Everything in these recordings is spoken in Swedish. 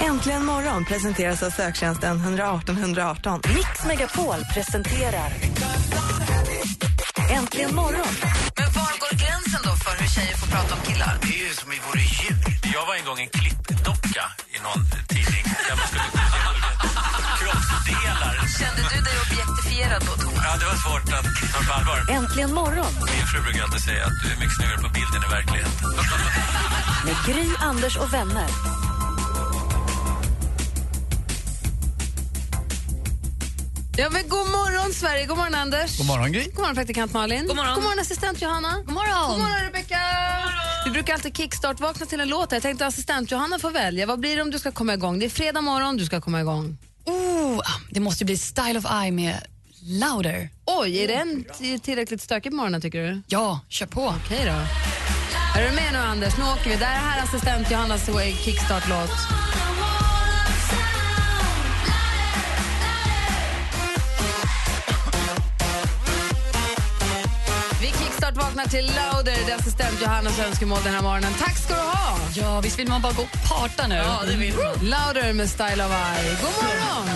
Äntligen morgon presenteras av söktjänsten 118 118. Mix Megapol presenterar Äntligen morgon. Men var går gränsen då för hur tjejer får prata om killar? Det är ju som vi vore djur. Jag var en gång en klippdocka i någon tidning där man skulle kroppsdelar. Kände du dig objektifierad då, Thomas? Ja, det var svårt att ta på allvar. Äntligen morgon Min fru brukar alltid säga att du är mycket snyggare på bilden i verkligheten. med Gry, Anders och vänner. Ja, men god morgon, Sverige. God morgon, Anders. God morgon, Gry. God morgon, praktikant Malin. God morgon, god morgon assistent Johanna. God morgon, god morgon Rebecka. Vi brukar alltid kickstart-vakna till en låt. Jag tänkte assistent Johanna får välja. Vad blir det om du ska komma igång? Det är fredag morgon, du ska komma igång. Oh, det måste bli Style of Eye med Louder. Oj, är den tillräckligt stökig på morgonen tycker du? Ja, kör på. Okej då. Är du med nu Anders? Nu åker vi. Det här är assistent Johannas kickstart-låt. Vi kickstart-vaknar till Louder. Det är assistent Johannas önskemål den här morgonen. Tack ska du ha! Ja, visst vill man bara gå och parta nu? Ja, det vill man. Louder med Style of Eye. God morgon!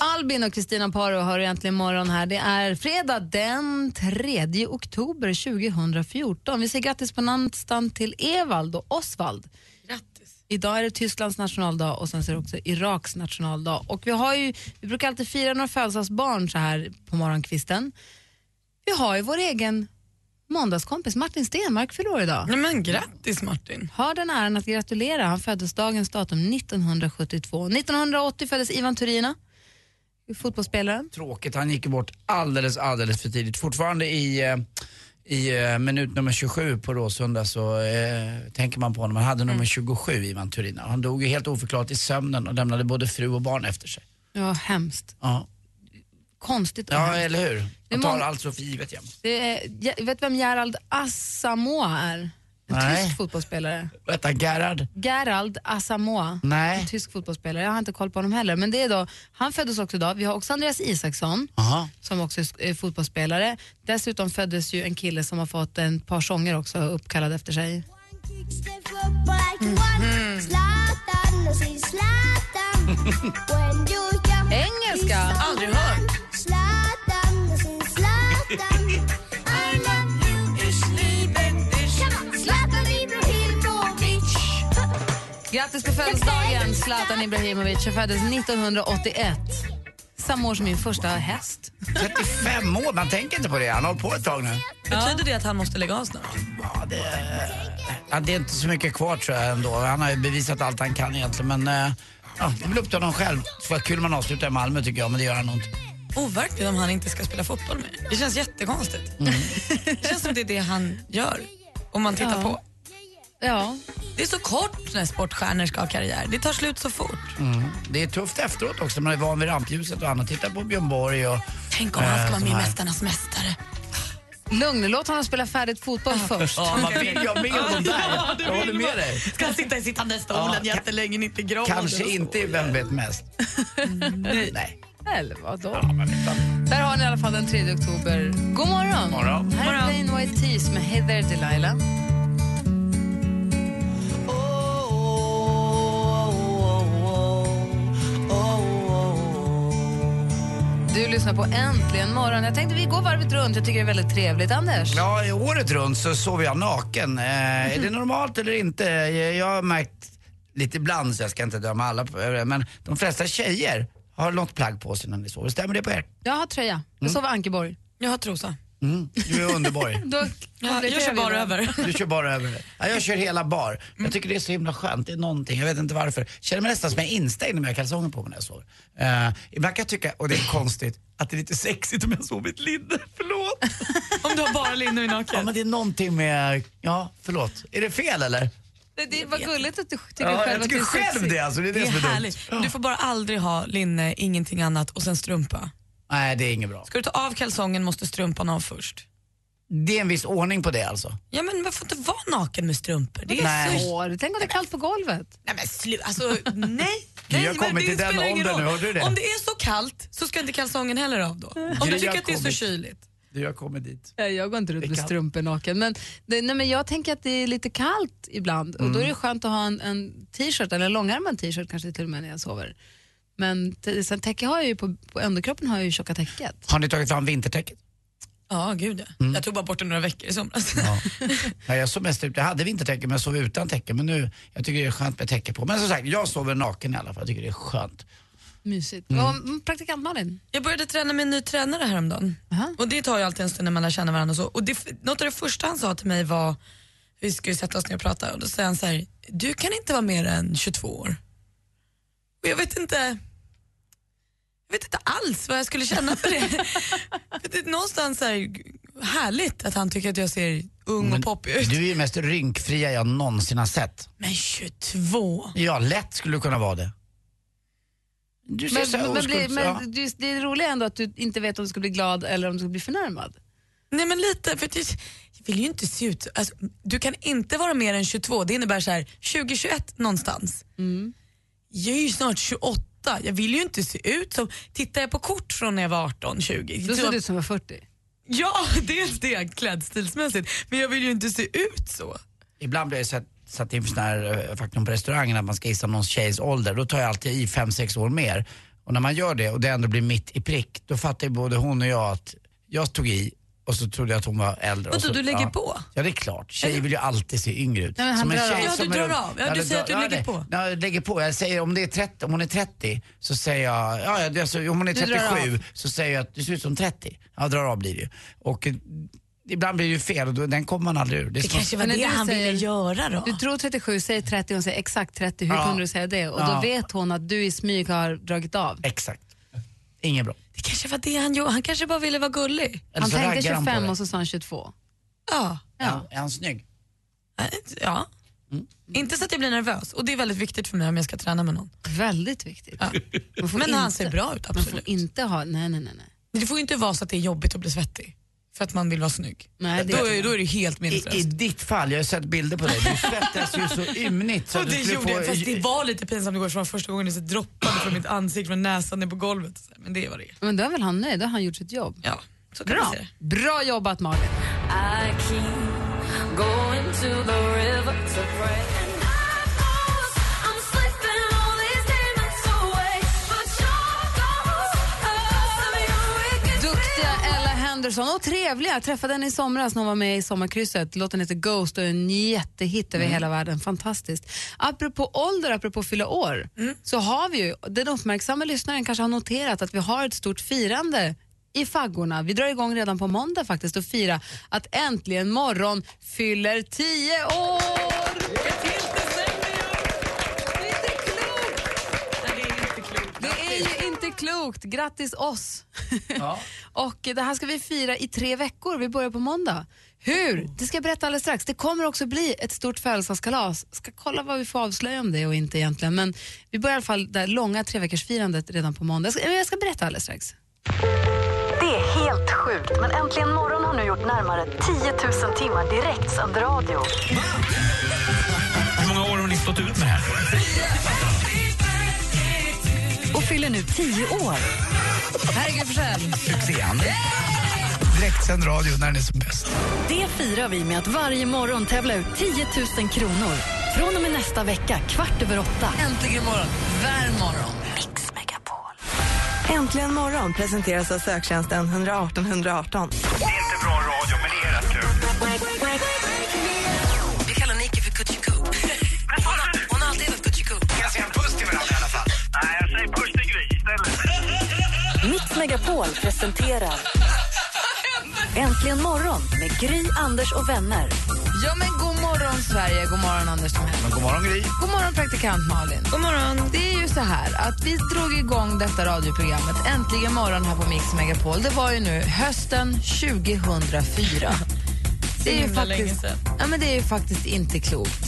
Albin och Kristina Paro har egentligen morgon här. Det är fredag den 3 oktober 2014. Vi säger grattis på namnsdagen till Evald och Osvald. Idag är det Tysklands nationaldag och sen så är det också Iraks nationaldag. Och vi, har ju, vi brukar alltid fira några födelsedagsbarn så här på morgonkvisten. Vi har ju vår egen måndagskompis Martin Stenmark fyller år idag. Nej, men grattis Martin. Har den äran att gratulera. Han föddes dagens datum 1972. 1980 föddes Ivan Turina, fotbollsspelaren. Tråkigt, han gick bort alldeles, alldeles för tidigt. Fortfarande i, eh, i eh, minut nummer 27 på Råsunda så eh, tänker man på honom. Han hade nummer 27, Ivan Turina. Han dog ju helt oförklarat i sömnen och lämnade både fru och barn efter sig. Ja, hemskt. Ja, Konstigt och ja hemskt. eller hur? Man tar allt så för givet jämt. Det är, jag vet vem Gerald Asamoah är? En Nej. tysk fotbollsspelare. Vänta, Gerhard? Gerald Asamoah. Nej. En tysk fotbollsspelare. Jag har inte koll på honom heller. Men det är då, han föddes också idag. Vi har också Andreas Isaksson Aha. som också är fotbollsspelare. Dessutom föddes ju en kille som har fått en par sånger också uppkallade efter sig. Engelska! Aldrig hört. Grattis på födelsedagen Zlatan Ibrahimovic. Han föddes 1981. Samma år som min första häst. 35 år, man tänker inte på det. Han har hållit på ett tag nu. Betyder det att han måste lägga av snart? Ja, det, ja, det är inte så mycket kvar tror jag ändå. Han har ju bevisat allt han kan egentligen men eh, ja, det väl upp till honom själv. Det var kul om han avslutar i Malmö tycker jag men det gör han nog inte. Overkligt om han inte ska spela fotboll med. Det känns jättekonstigt. det känns som det är det han gör. Om man tittar Ja. på. Ja, Det är så kort när sportstjärnor ska ha karriär. Det tar slut så fort. Det är tufft efteråt också, man är van vid rampljuset och annat. Titta på Björn Borg och... Tänk om han ska Eh, vara med i här. Mästarnas mästare. lugn. Låt honom spela färdigt fotboll först. Ja, man vill ju ha med honom där. Jag håller med dig. Ska han sitta i sittande stolen Ja, jättelänge, inte gråta? Kanske inte Vem vet mest. Nej. Eller vadå? Där har ni i alla fall den 3 oktober. God morgon! Morgon. Här är Plain White Tees med Heather Delilah. Du lyssnar på Äntligen morgon. Jag tänkte vi går varvet runt. Jag tycker det är väldigt trevligt. Anders? Ja, i året runt så sover jag naken. Eh, Är det normalt eller inte? Jag jag har märkt lite ibland, så jag ska inte döma alla, men de flesta tjejer har något plagg på sig när de sover. Stämmer det på er? Jag har tröja. Jag sover Ankeborg. Jag har trosa. Mm, du är underbar. Då Ja, jag kör bara över. Du kör bara över det. Ja, jag kör hela bar. Jag tycker det är så himla skönt. Det är någonting, jag vet inte varför. Känner mig nästan som jag är instängd när jag har kalsonger på mig när jag sover. Uh, ibland kan jag tycka, och det är konstigt, att det är lite sexigt om jag sover i ett linne. Förlåt. Om du har bara linne och är Ja naken. men det är någonting med, ja förlåt. Är det fel eller? Det, det var gulligt att du tycker Ja, själv jag att du är själv sexig. det alltså. Det är det, Det är som är härligt. dumt. Du får bara aldrig ha linne, ingenting annat och sen strumpa. Nej det är inget bra. Ska du ta av kalsongen måste strumpan av först. Det är en viss ordning på det alltså. Ja men man får inte vara naken med strumpor. Det är Nej. så... Hår. Tänk om det är kallt på golvet. Nej men sluta, alltså nej. Nej kommit det till den åldern nu, hörde du det? Om det är så kallt så ska inte kalsongen heller av då. Om Gry du tycker att det är så kyligt. Du har kommit dit. Nej, Jag går inte runt med strumpor naken. Men, det, nej, men jag tänker att det är lite kallt ibland och då är Mm. det skönt att ha en, en t-shirt, eller en långärmad t-shirt kanske till och med när jag sover. Men sen täcke har jag ju på, på underkroppen har jag ju tjocka täcket. Har ni tagit fram vintertäcket? Ja gud ja. Jag tog bara bort det några veckor i somras. Ja. Ja, jag sov mest ut. Jag hade vintertäcke men jag sov utan täcke. Men nu, jag tycker det är skönt med täcke på. Men som sagt, jag sover naken i alla fall. Jag tycker det är skönt. Mysigt. Mm. Och, mm, praktikant Malin? Jag började träna med en ny tränare häromdagen. Aha. Och det tar ju alltid en stund när man lär känna varandra och så. Och det, något av det första han sa till mig var, vi ska ju sätta oss ner och prata, och då säger han så här, du kan inte vara mer än 22 år. Och jag vet inte, jag vet inte alls vad jag skulle känna för det. Det är någonstans här, härligt att han tycker att jag ser ung och poppig ut. Du är ju mest rynkfria jag någonsin har sett. Men 22? Ja, lätt skulle du kunna vara det. Du ser Men, så men, blir- oskulds- ja. men det, det är roliga ändå att du inte vet om du ska bli glad eller om du ska bli förnärmad. Nej men lite, för att jag, vill ju inte se ut, alltså, du kan inte vara mer än 22, det innebär så här 2021 någonstans. Jag är ju snart 28, jag vill ju inte se ut som, tittar jag på kort från när jag var 18, 20. Då ser du ut som var 40. Ja, dels det klädstilsmässigt, men jag vill ju inte se ut så. Ibland blir jag satt, satt inför sån här eh, faktum på restaurangen att man ska gissa någons tjejs ålder. Då tar jag alltid i 5-6 år mer. Och när man gör det och det ändå blir mitt i prick, då fattar ju både hon och jag att jag tog i och så trodde jag att hon var äldre. Vadå, du lägger ja. på? Ja det är klart, tjejer vill ju alltid se yngre ut. Nej, Som en drar tjej av. Ja, du som drar är- av. Ja, du det säger att du drar- lägger det- på. Ja, jag lägger på. Jag säger om, det är 30, om hon är 30 så säger jag, ja, ja, det alltså, om hon är Du drar 37 så säger jag att du ser ut som 30. Ja, drar av blir det ju. Och eh, ibland blir det ju fel och då, den kommer man aldrig ur. Det som- kanske var det du han säger- ville göra då. Du tror 37, säger 30 och hon säger exakt 30. Hur Ja. kunde du säga det? Och Ja. då vet hon att du i smyg har dragit av. Exakt. Inget bra. Det kanske var det han gjorde, han kanske bara ville vara gullig. Eller Han tänkte raggar han på 25 dig. och så sa han 22. Ja. Ja. Är han snygg? Äh, Ja. Inte så att jag blir nervös och det är väldigt viktigt för mig om jag ska träna med någon. Väldigt viktigt. Ja. Men han inte- ser bra ut, Man får absolut. inte ha, nej nej nej. det får inte vara så att det är jobbigt att bli svettig för att man vill vara snygg. Nej, det då, är- då är det helt I, meningslöst. I ditt fall, jag har sett bilder på dig, du svettas ju så ymnigt. Så och det gjorde jag, få- fast det var lite pinsamt igår för första gången så droppade från mitt ansikte, från näsan ner på golvet. Men det var det. Men då är väl han nöjd, då har han gjort sitt jobb. Ja, så kan Bra. Bra jobbat Malin. Duktiga Ella Henderson och trevliga. Jag träffade henne i somras när hon var med i Sommarkrysset. Låten heter Ghost och är en jättehit över hela världen. Fantastiskt. Apropå ålder, apropå fylla år, så har vi ju, den uppmärksamma lyssnaren kanske har noterat att vi har ett stort firande i faggorna. Vi drar igång redan på måndag faktiskt och fira att Äntligen morgon fyller 10 år! Det är ju inte klokt. Grattis oss! Ja. och det här ska vi fira i tre veckor. Vi börjar på måndag. Hur? Det ska jag berätta alldeles strax. Det kommer också bli ett stort födelsedagskalas. Ska kolla vad vi får avslöja om det och inte egentligen. Men vi börjar i alla fall det långa treveckorsfirandet redan på måndag. Jag ska, jag ska berätta alldeles strax. Det är helt sjukt, men Äntligen morgon har nu gjort närmare 10 000 timmar direktsänd radio. Hur många år har ni stått ut med det här? Fyller nu 10 år. Här är Gry Forssell. Succéan. Direktsänd radio när den är som bäst. Det firar vi med att varje morgon tävla ut 10 000 kronor. Från och med nästa vecka, kvart över åtta. Äntligen morgon. Värm morgon. Mix Megapol. Äntligen morgon presenteras av söktjänsten 118 118. Det Megapol presenterar Äntligen morgon med Gry, Anders och vänner. Ja, men god morgon, Sverige. God morgon, Anders. Men god morgon Gry. God morgon, praktikant Malin. God morgon. Det är ju så här att vi drog igång detta radioprogrammet Äntligen morgon här på Mix Megapol. Det var ju nu hösten 2004. Det är ju faktiskt, ja, men det är ju faktiskt inte klokt.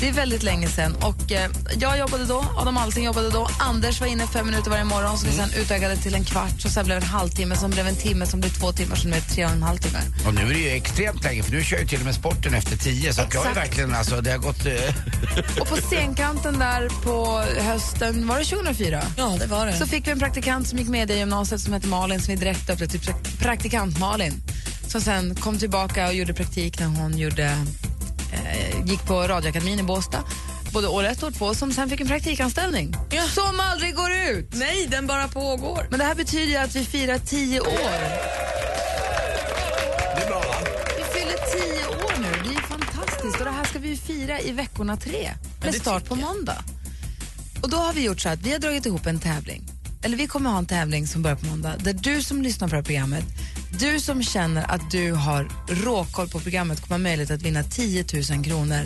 Det är väldigt länge sedan. Och, eh, jag jobbade då, Adam Alsing jobbade då. Anders var inne fem minuter varje morgon som vi sen utökade till en kvart. Så sen blev det en halvtimme, som blev en timme, som blev två timmar, som blev tre och en halv timme. Och nu är det ju extremt länge för du kör ju till och med sporten efter tio så jag är verkligen alltså, det har gått... Eh, Och på scenkanten där på hösten, var det 2004? Ja, det var det. Så fick vi en praktikant som gick med i gymnasiet som hette Malin som vi direkt döpte till prak- praktikant Malin. Som sen kom tillbaka och gjorde praktik när hon gjorde, gick på Radioakademin i Båstad. Både år ett och år två, som sen fick en praktikanställning. Som aldrig går ut! Nej, den bara pågår. Men det här betyder ju att vi firar tio år. det är bra va? Vi fyller tio år nu. Det är ju fantastiskt. Och det här ska vi ju fira i veckorna tre. Med det start på måndag. Och då har vi gjort så att vi har dragit ihop en tävling. Eller vi kommer ha en tävling som börjar på måndag. Där du som lyssnar på det här programmet, du som känner att du har råkoll på programmet kommer ha möjlighet att vinna 10 000 kronor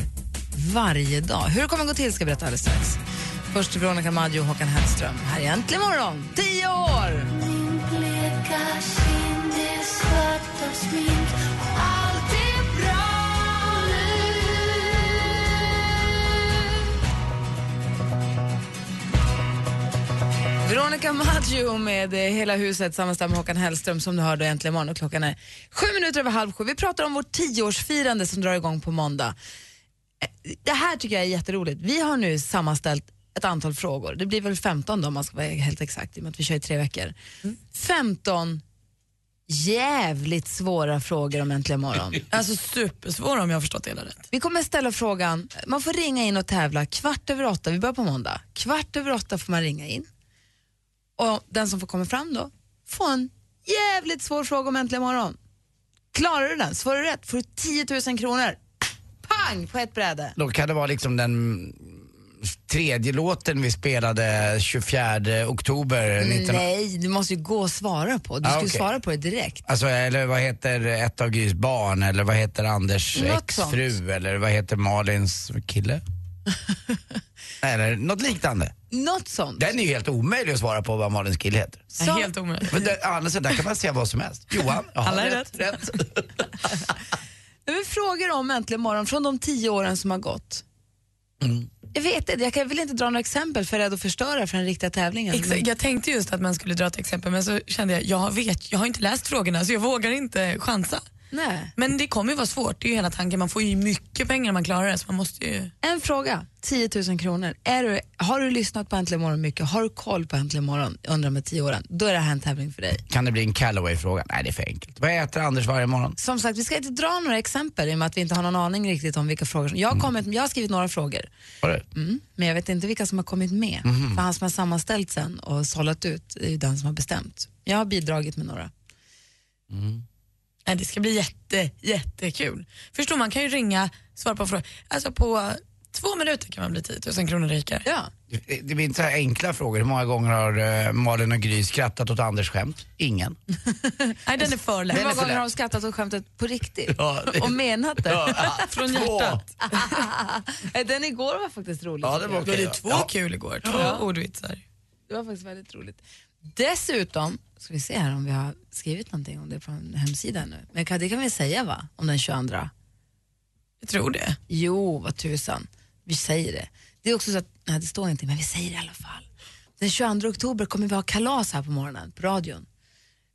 varje dag. Hur det kommer gå till ska jag berätta alldeles strax. Först till Veronica Maggio och Håkan Hellström. Här är Äntligen morgon, 10 år! Veronica Maggio med eh, Hela huset sammanställd med Håkan Hellström som du hörde äntligen morgon och klockan är sju minuter över halv sju. Vi pratar om vårt tioårsfirande som drar igång på måndag. Eh, Det här tycker jag är jätteroligt. Vi har nu sammanställt ett antal frågor. Det blir väl 15 då om man ska vara helt exakt i och med att vi kör i tre veckor. 15 jävligt svåra frågor om Äntligen morgon. Alltså supersvåra om jag har förstått det hela rätt. Vi kommer ställa frågan, man får ringa in och tävla kvart över åtta, vi börjar på måndag. Kvart över åtta får man ringa in. Och den som får komma fram då får en jävligt svår fråga om Äntligen morgon. Klarar du den, svarar du rätt får du 10 000 kronor. Pang på ett bräde. Då kan det vara liksom den tredje låten vi spelade 24 oktober 19... Nej, du måste ju gå och svara på. Du Ah, ska ju okej. svara på det direkt. Alltså, eller vad heter ett av Grys barn eller vad heter Anders Något exfru eller vad heter Malins kille? eller något liknande. Något sånt. Den är ju helt omöjlig att svara på vad Malins kille heter. Så- Helt omöjligt. Men det, annars, där kan man säga vad som helst. Johan, ja, Alla är rätt. rätt. Men frågor om Äntligen morgon från de tio åren som har gått. Jag vet inte, jag vill inte dra några exempel för jag är rädd att förstöra för den riktiga tävlingen. Exakt, Men- jag tänkte just att man skulle dra ett exempel men så kände jag, jag vet, jag har inte läst frågorna så jag vågar inte chansa. Nej. Men det kommer ju vara svårt, det är ju hela tanken. Man får ju mycket pengar när man klarar det så man måste ju... En fråga, 10 000 kronor. Är du, har du lyssnat på Äntligen morgon mycket, har du koll på Äntligen morgon under de här tio åren, då är det här en tävling för dig. Kan det bli en Callaway-fråga? Nej, det är för enkelt. Vad äter Anders varje morgon? Som sagt, vi ska inte dra några exempel i och med att vi inte har någon aning riktigt om vilka frågor som... Jag har, kommit, jag har skrivit några frågor, det? mm, men jag vet inte vilka som har kommit med. För han som har sammanställt sen och sållat ut är ju den som har bestämt. Jag har bidragit med några. Nej, det ska bli jätte, jättekul. Förstår man kan ju ringa, svara på frågor. Alltså på två minuter kan man bli 10 000 kronor rikare. Ja. Det det blir inte så här enkla frågor. Hur många gånger har uh, Malin och Gry skrattat åt Anders skämt? Ingen. Nej, den är för lätt. Hur många gånger har de skrattat och skämtat på riktigt? Ja, det- Och menat det? Ja, Från två. hjärtat. Den igår var faktiskt rolig. Ja, det var okej. det två Ja. kul igår, två Ja. ordvitsar. Det var faktiskt väldigt roligt. Dessutom, ska vi se här om vi har skrivit någonting om det på en hemsida nu. Men det kan vi säga va? Om den 22. Jag tror det. Jo, vad tusan. Vi säger det. Det är också så att, nej det står inte, men vi säger det i alla fall. Den 22 oktober kommer vi ha kalas här på morgonen på radion.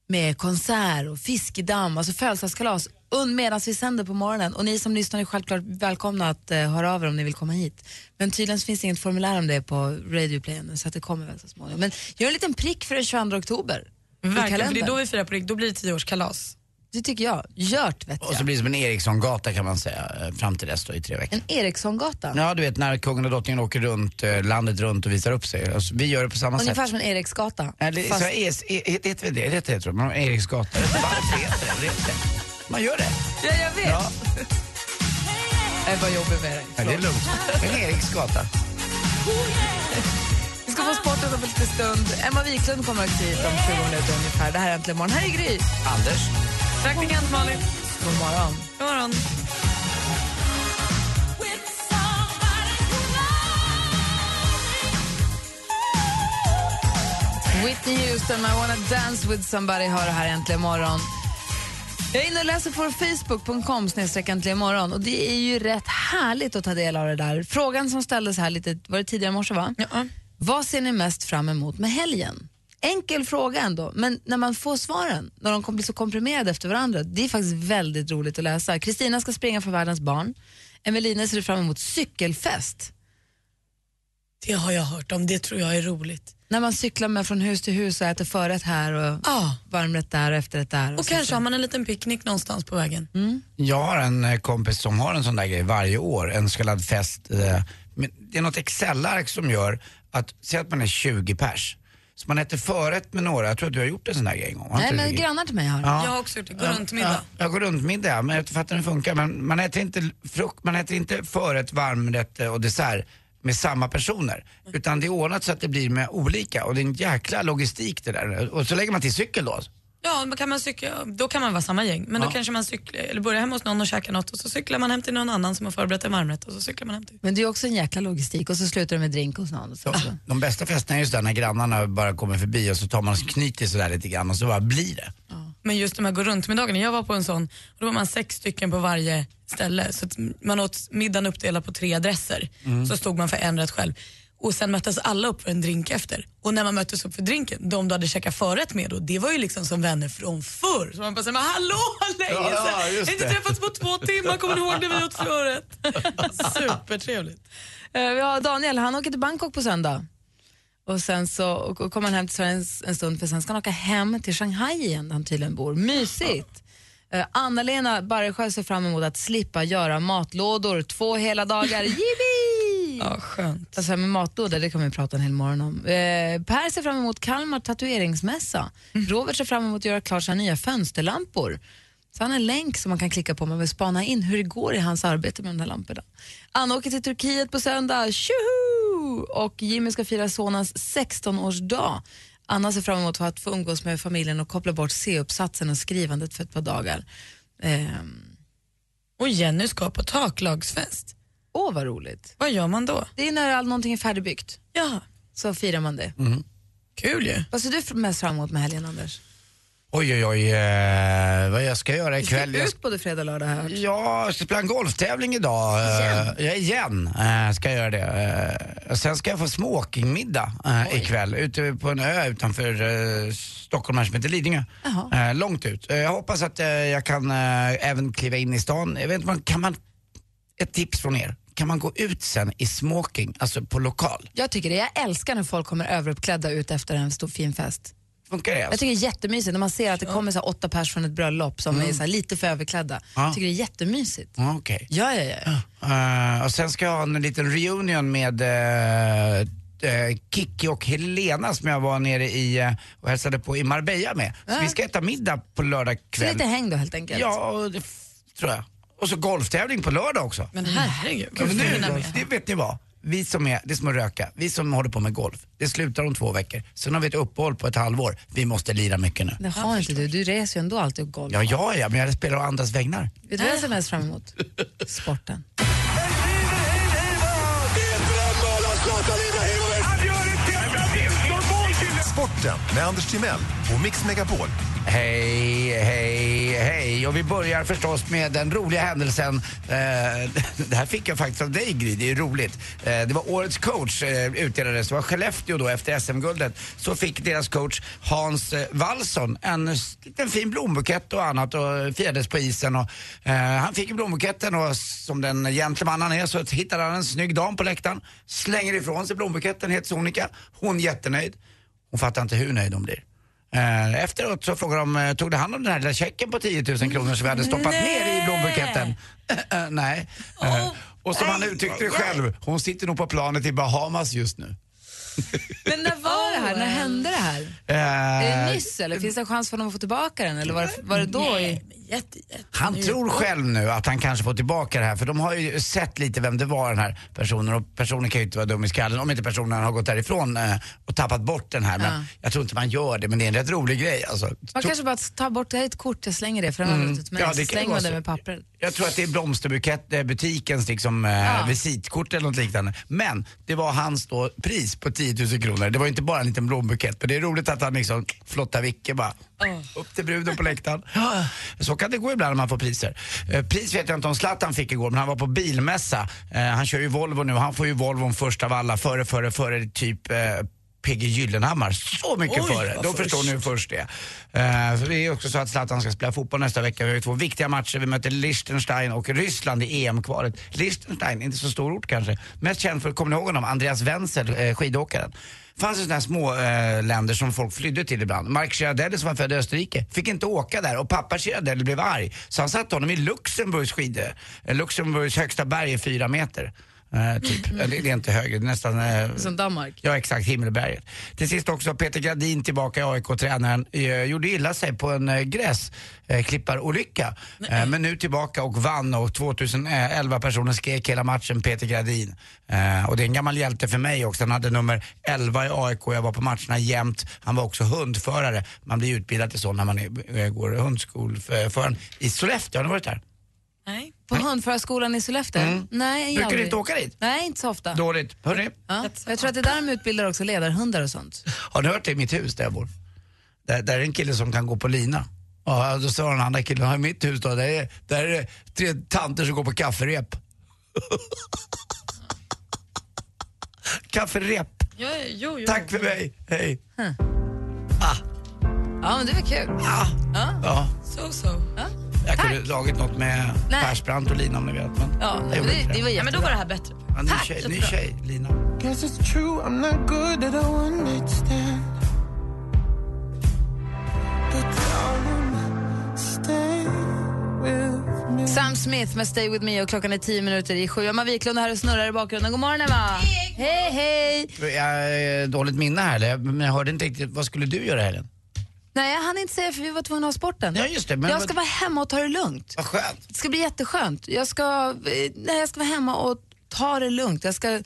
Med konsert och fiskedamm, alltså födelsedagskalas medan vi sänder på morgonen. Och ni som lyssnar är självklart välkomna att eh, höra av er om ni vill komma hit. Men tydligen finns det inget formulär om det på radioplayen så att det kommer väl så småningom. Men gör en liten prick för den 22 oktober. Verkligen, för det är då vi firar på riktigt. Då blir det tioårskalas. Det tycker jag. Gjort vet Och så jag. blir det som en Erikssongata kan man säga eh, fram till dess då i tre veckor. En Erikssongata. Ja, du vet när kungen och drottningen åker runt eh, landet runt och visar upp sig. Alltså, vi gör det på samma Ungefär sätt. som en Eriksgata. Eller, Fast- så, es, e, heter det det? Heter det tror jag? Men Eriksgata. Varför heter det? det? Man gör det. Ja, jag vet. Ja, Jag var jobbig med dig. ja, det är lugnt. En Eriksgata. Vi ska få sporten om en liten stund. Emma Wiklund kommer att hit om 20 minuter ungefär. Det här är Äntligen morgon. Här är Gry. Anders. Praktikant Malin. God morgon. God morgon. Whitney Houston, I wanna dance with somebody hör det här äntligen morgon. Jag är inne och läser på facebook.com äntligen morgon och det är ju rätt härligt att ta del av det där. Frågan som ställdes här lite, var det tidigare i morse va? Ja. Vad ser ni mest fram emot med helgen? Enkel fråga ändå, men när man får svaren, när de kommer bli så komprimerade efter varandra, det är faktiskt väldigt roligt att läsa. Kristina ska springa för världens barn. Emelina ser fram emot cykelfest. Det har jag hört om, det tror jag är roligt. När man cyklar med från hus till hus och äter förrätt här och Ja. varmrätt där och efterrätt där. Och så- kanske har man en liten picknick någonstans på vägen. Jag har en eh, kompis som har en sån där grej varje år, en så kallad fest. eh, det är något Excel-ark som gör att, säg att man är 20 pers. Så man äter förrätt med några, jag tror att du har gjort en sån där grej en gång. Nej, men grannar till mig har Ja. Jag har också gjort det, gå runt middag. Ja, jag går runt middag, men jag fattar hur det funkar. Men man äter inte, frukt, man äter inte förrätt, varmrätt eh, och dessert med samma personer. Utan det är ordnat så att det blir med olika och det är en jäkla logistik det där. Och så lägger man till cykel då. Ja, men kan man cykla, då kan man vara samma gäng. Men då kanske man cyklar, eller börjar hemma hos någon och käkar något och så cyklar man hem till någon annan som har förberett en varmrätt och så cyklar man hem till. Men det är också en jäkla logistik och så slutar det med drink hos någon. och Så. så. De bästa festerna är just där när grannarna bara kommer förbi och så tar man knyter sådär lite grann och så bara blir det. Men just de här gå runt-middagarna, jag var på en sån och då var man sex stycken på varje ställe. Så att man åt middagen uppdelad på tre adresser. Så stod man för en rätt själv. Och sen möttes alla upp för en drink efter. Och när man möttes upp för drinken, de du hade käkat förrätt med då, det var ju liksom som vänner från förr. Så man bara säger, men hallå, länge Ja, ja, sedan! just Inte träffats på två timmar, kommer du ihåg när vi åt förrätt? Supertrevligt. Eh, Vi har Daniel, han åker till Bangkok på söndag. Och sen så och, och kommer han hem till Sverige en, en stund för sen ska han åka hem till Shanghai igen där han tydligen bor. Mysigt! Eh, Anna-Lena Barresjö ser fram emot att slippa göra matlådor två hela dagar. Jippi! Ja, skönt. Alltså med matlådor, det kan vi prata en hel morgon om. Eh, per ser fram emot Kalmar tatueringsmässa. Robert ser fram emot att göra klart sina nya fönsterlampor. Så han har en länk som man kan klicka på om man vill spana in hur det går i hans arbete med de här lamporna. Anna åker till Turkiet på söndag, tjoho! Och Jimmy ska fira sonens 16-årsdag. Anna ser fram emot att få umgås med familjen och koppla bort C-uppsatsen och skrivandet för ett par dagar. Ehm, Och Jenny ska på taklagsfest. Åh, vad roligt. Vad gör man då? Det är när all, någonting är färdigbyggt. Ja, Så firar man det. kul ju. Vad ser du mest fram emot med helgen, Anders? Oj, oj, oj, eh, vad jag ska göra ikväll. Du ska ut både fredag och lördag hört. Ja, jag ska spela en golftävling idag. Igen? Ja, igen eh, ska jag göra det. Eh, sen ska jag få smokingmiddag uh, ikväll ute på en ö utanför uh, Stockholm här som heter Lidingö. Eh, långt ut. Eh, jag hoppas att eh, jag kan eh, även kliva in i stan. Jag vet inte, kan man, ett tips från er. Kan man gå ut sen i smoking, alltså på lokal? Jag tycker det. Jag älskar när folk kommer överuppklädda ut efter en stor fin fest. Funkar det? Jag Alltså? tycker det är jättemysigt när man ser att det kommer så här åtta pers från ett bröllop som är så här lite för överklädda. Ja. Jag tycker det är jättemysigt. Ja, Okej. Ja, ja, ja. Eh, och sen ska jag ha en liten reunion med uh, Kikki och Helena som jag var nere i uh, och hälsade på i Marbella med. Så Ja. vi ska äta middag på lördag Så kväll. lite häng då helt enkelt. Ja, det tror jag. Och så golftävling på lördag också. Men herregud, Ja, men nu, det vet ni vad? Vi som är, det är som att röka, vi som håller på med golf, det slutar om två veckor. Sen har vi ett uppehåll på ett halvår. Vi måste lira mycket nu. Det har inte du. Du reser ju ändå alltid och golf. Ja, ja, ja, men jag spelar å andras vägnar. Vet du vad jag ser mest fram emot? Sporten. Sporten med Anders Timell och Mix Megapol. Hej, hej. Och vi börjar förstås med den roliga händelsen. Eh, det här fick jag faktiskt av dig Gry, det är roligt. Eh, det var årets coach eh, utdelades. Det var Skellefteå då efter SM-guldet. Så fick deras coach Hans eh, Wallson en liten fin blombukett och annat och firades på isen. Och, eh, han fick blombuketten och som den gentleman han är så hittade han en snygg dam på läktaren. Slänger ifrån sig blombuketten helt sonika. Hon jättenöjd. Hon fattar inte hur nöjd hon blir. Eh, efteråt så frågade de, eh, tog det hand om den här lilla checken på 10 000 kronor som vi hade stoppat ner i blombuketten? Eh, Nej. Eh, och som han uttryckte det själv, hon sitter nog på planet i Bahamas just nu. Men när var det här? När hände det här? Eh, Är det nyss eller finns det en chans för honom att få tillbaka den? Eller var det, var det då? I... Jätte, jätte. Han Nu- tror själv nu att han kanske får tillbaka det här för de har ju sett lite vem det var den här personen och personen kan ju inte vara dum i skallen om inte personen har gått därifrån eh, och tappat bort den här. Men Ja. jag tror inte man gör det men det är en rätt rolig grej alltså. Man kanske bara tar bort, det här är ett kort, jag slänger det för Mm. har ut med Ja, det slänger man det med pappret. Jag tror att det är blomsterbutikens liksom, eh, Ja. visitkort eller något liknande. Men det var hans då pris på 10 000 kronor. Det var inte bara en liten blombukett. Men det är roligt att han liksom flottar Vicke bara upp till bruden på läktaren. Så kan det gå ibland när man får priser. Eh, pris vet jag inte om Zlatan fick igår men han var på bilmässa. Eh, han kör ju Volvo nu han får ju Volvon först av alla före, före, före typ eh, PG Gyllenhammar. Så mycket Oj, vad Då först. förstår ni hur först det är. Eh, för det är också så att Zlatan ska spela fotboll nästa vecka. Vi har ju två viktiga matcher. Vi möter Liechtenstein och Ryssland i EM-kvalet. Liechtenstein, inte så stor ort kanske. Mest känd för, kommer ni ihåg honom? Andreas Wenzel, eh, skidåkaren. Det fanns ju sådana här små eh, länder som folk flydde till ibland. Mark Girardelli som var född i Österrike fick inte åka där och pappa Girardelli blev arg. Så han satte honom i Luxemburgs skidor. Eh, Luxemburgs högsta berg är fyra meter. Eh, typ. Eh, det, det är inte högre, det är nästan... Eh, Som Danmark. Ja exakt, Himmelberget. Till sist också Peter Gradin tillbaka i AIK, tränaren, eh, gjorde illa sig på en eh, gräsklipparolycka. Eh, men nu tillbaka och vann och 2011 personer skrek hela matchen Peter Gradin. Och det är en gammal hjälte för mig också. Han hade nummer 11 i AIK, jag var på matcherna jämt. Han var också hundförare. Man blir utbildad till så när man är, går hundskolföraren i Sollefteå. Har ni varit där? Nej. På hundförarskolan i Sollefteå? Mm. Nej, Brukar aldrig. du inte åka dit? Nej, inte så ofta. Dåligt. Hörrni, Ja. Jag tror att det är där de utbildar också ledarhundar och sånt. Har du hört det i mitt hus där jag bor? Där, där är en kille som kan gå på lina. Ja, då sa den andra killen, "Ja, i mitt hus då, där är, där är det tre tanter som går på kafferep. kafferep. Jo, jo, jo. Tack för mig, hej. Ja, men det var kul. Ja. ja. Så, så. Jag kunde dragit något med Nej. Persbrandt och Lina om ni vet. Men Ja, det, inte det var Ja, men då var det här bättre. Ja, ny, Tack, tjej, ny tjej, Lina. Guess it's true, I'm not good at a one night stand. But darling, stay with me. Sam Smith med Stay With Me och klockan är tio minuter i sju. Emma Wiklund är här och snurrar i bakgrunden. God morgon Emma! Hej, hej! Jag har dåligt minne här, eller? men jag hörde inte riktigt. Vad skulle du göra helgen? Nej, jag hann inte säga för vi var tvungna att ha sporten. Ja, just det. Men jag ska vara hemma och ta det lugnt. Vad skönt. Det ska bli jätteskönt. Jag ska, eh, nej, jag ska vara hemma och ta det lugnt. Jag ska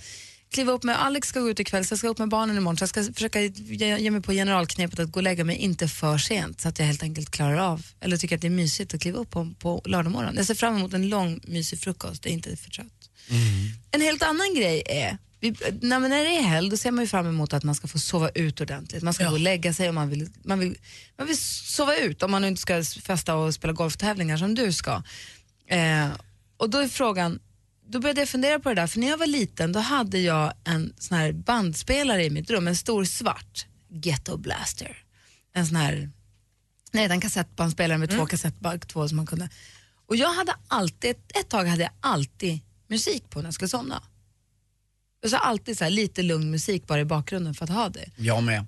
kliva upp med, Alex ska gå ut ikväll så jag ska upp med barnen imorgon. Så jag ska försöka ge, ge mig på generalknepet att gå och lägga mig inte för sent så att jag helt enkelt klarar av, eller tycker att det är mysigt att kliva upp på, på lördag morgon. Jag ser fram emot en lång mysig frukost, jag är inte för trött. En helt annan grej är, vi, när, när det är helg då ser man ju fram emot att man ska få sova ut ordentligt. Man ska gå och lägga sig och man vill, man, vill, man vill sova ut om man inte ska festa och spela golftävlingar som du ska. Eh, och då är frågan, då började jag fundera på det där, för när jag var liten då hade jag en sån här bandspelare i mitt rum, en stor svart Ghetto Blaster. En sån här, nej en kassettbandspelare med två kassettband, två som man kunde. Och jag hade alltid, ett, ett tag hade jag alltid musik på när jag skulle somna. Jag har alltid så här, lite lugn musik bara i bakgrunden för att ha det. Jag med.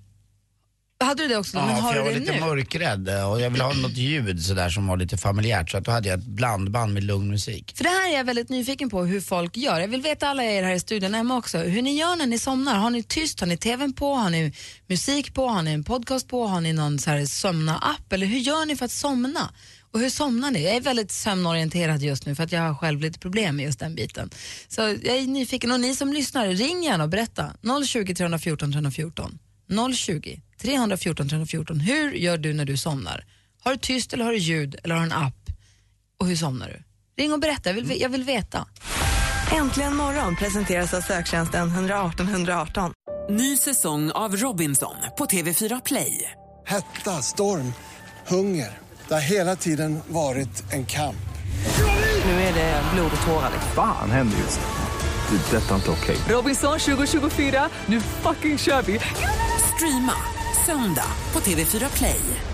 Hade du det också? Ja, men har för jag du var det lite nu? mörkrädd eh, och jag ville ha något ljud sådär som var lite familjärt så att då hade jag ett blandband med lugn musik. För det här är jag väldigt nyfiken på hur folk gör. Jag vill veta alla er här i studion, Emma också, hur ni gör när ni somnar. Har ni tyst, har ni tvn på, har ni musik på, har ni en podcast på, har ni någon så här sömna-app eller hur gör ni för att somna? Och hur somnar ni? Jag är väldigt sömnorienterad just nu för att jag har själv lite problem med just den biten. Så jag är nyfiken och ni som lyssnar, ring gärna och berätta. 020 314 314. 020 314 314. Hur gör du när du somnar? Har du tyst eller har du ljud eller har du en app? Och hur somnar du? Ring och berätta, jag vill, jag vill veta. Äntligen morgon presenteras av söktjänsten 118 118. Ny säsong av Robinson på TV4 Play. Hetta, storm, hunger. Det har hela tiden varit en kamp. Nu är det blod och tårar. Fan händer just det. Det är detta inte okej. Robinson 2024, nu fucking kör vi! Streama söndag på TV4 Play.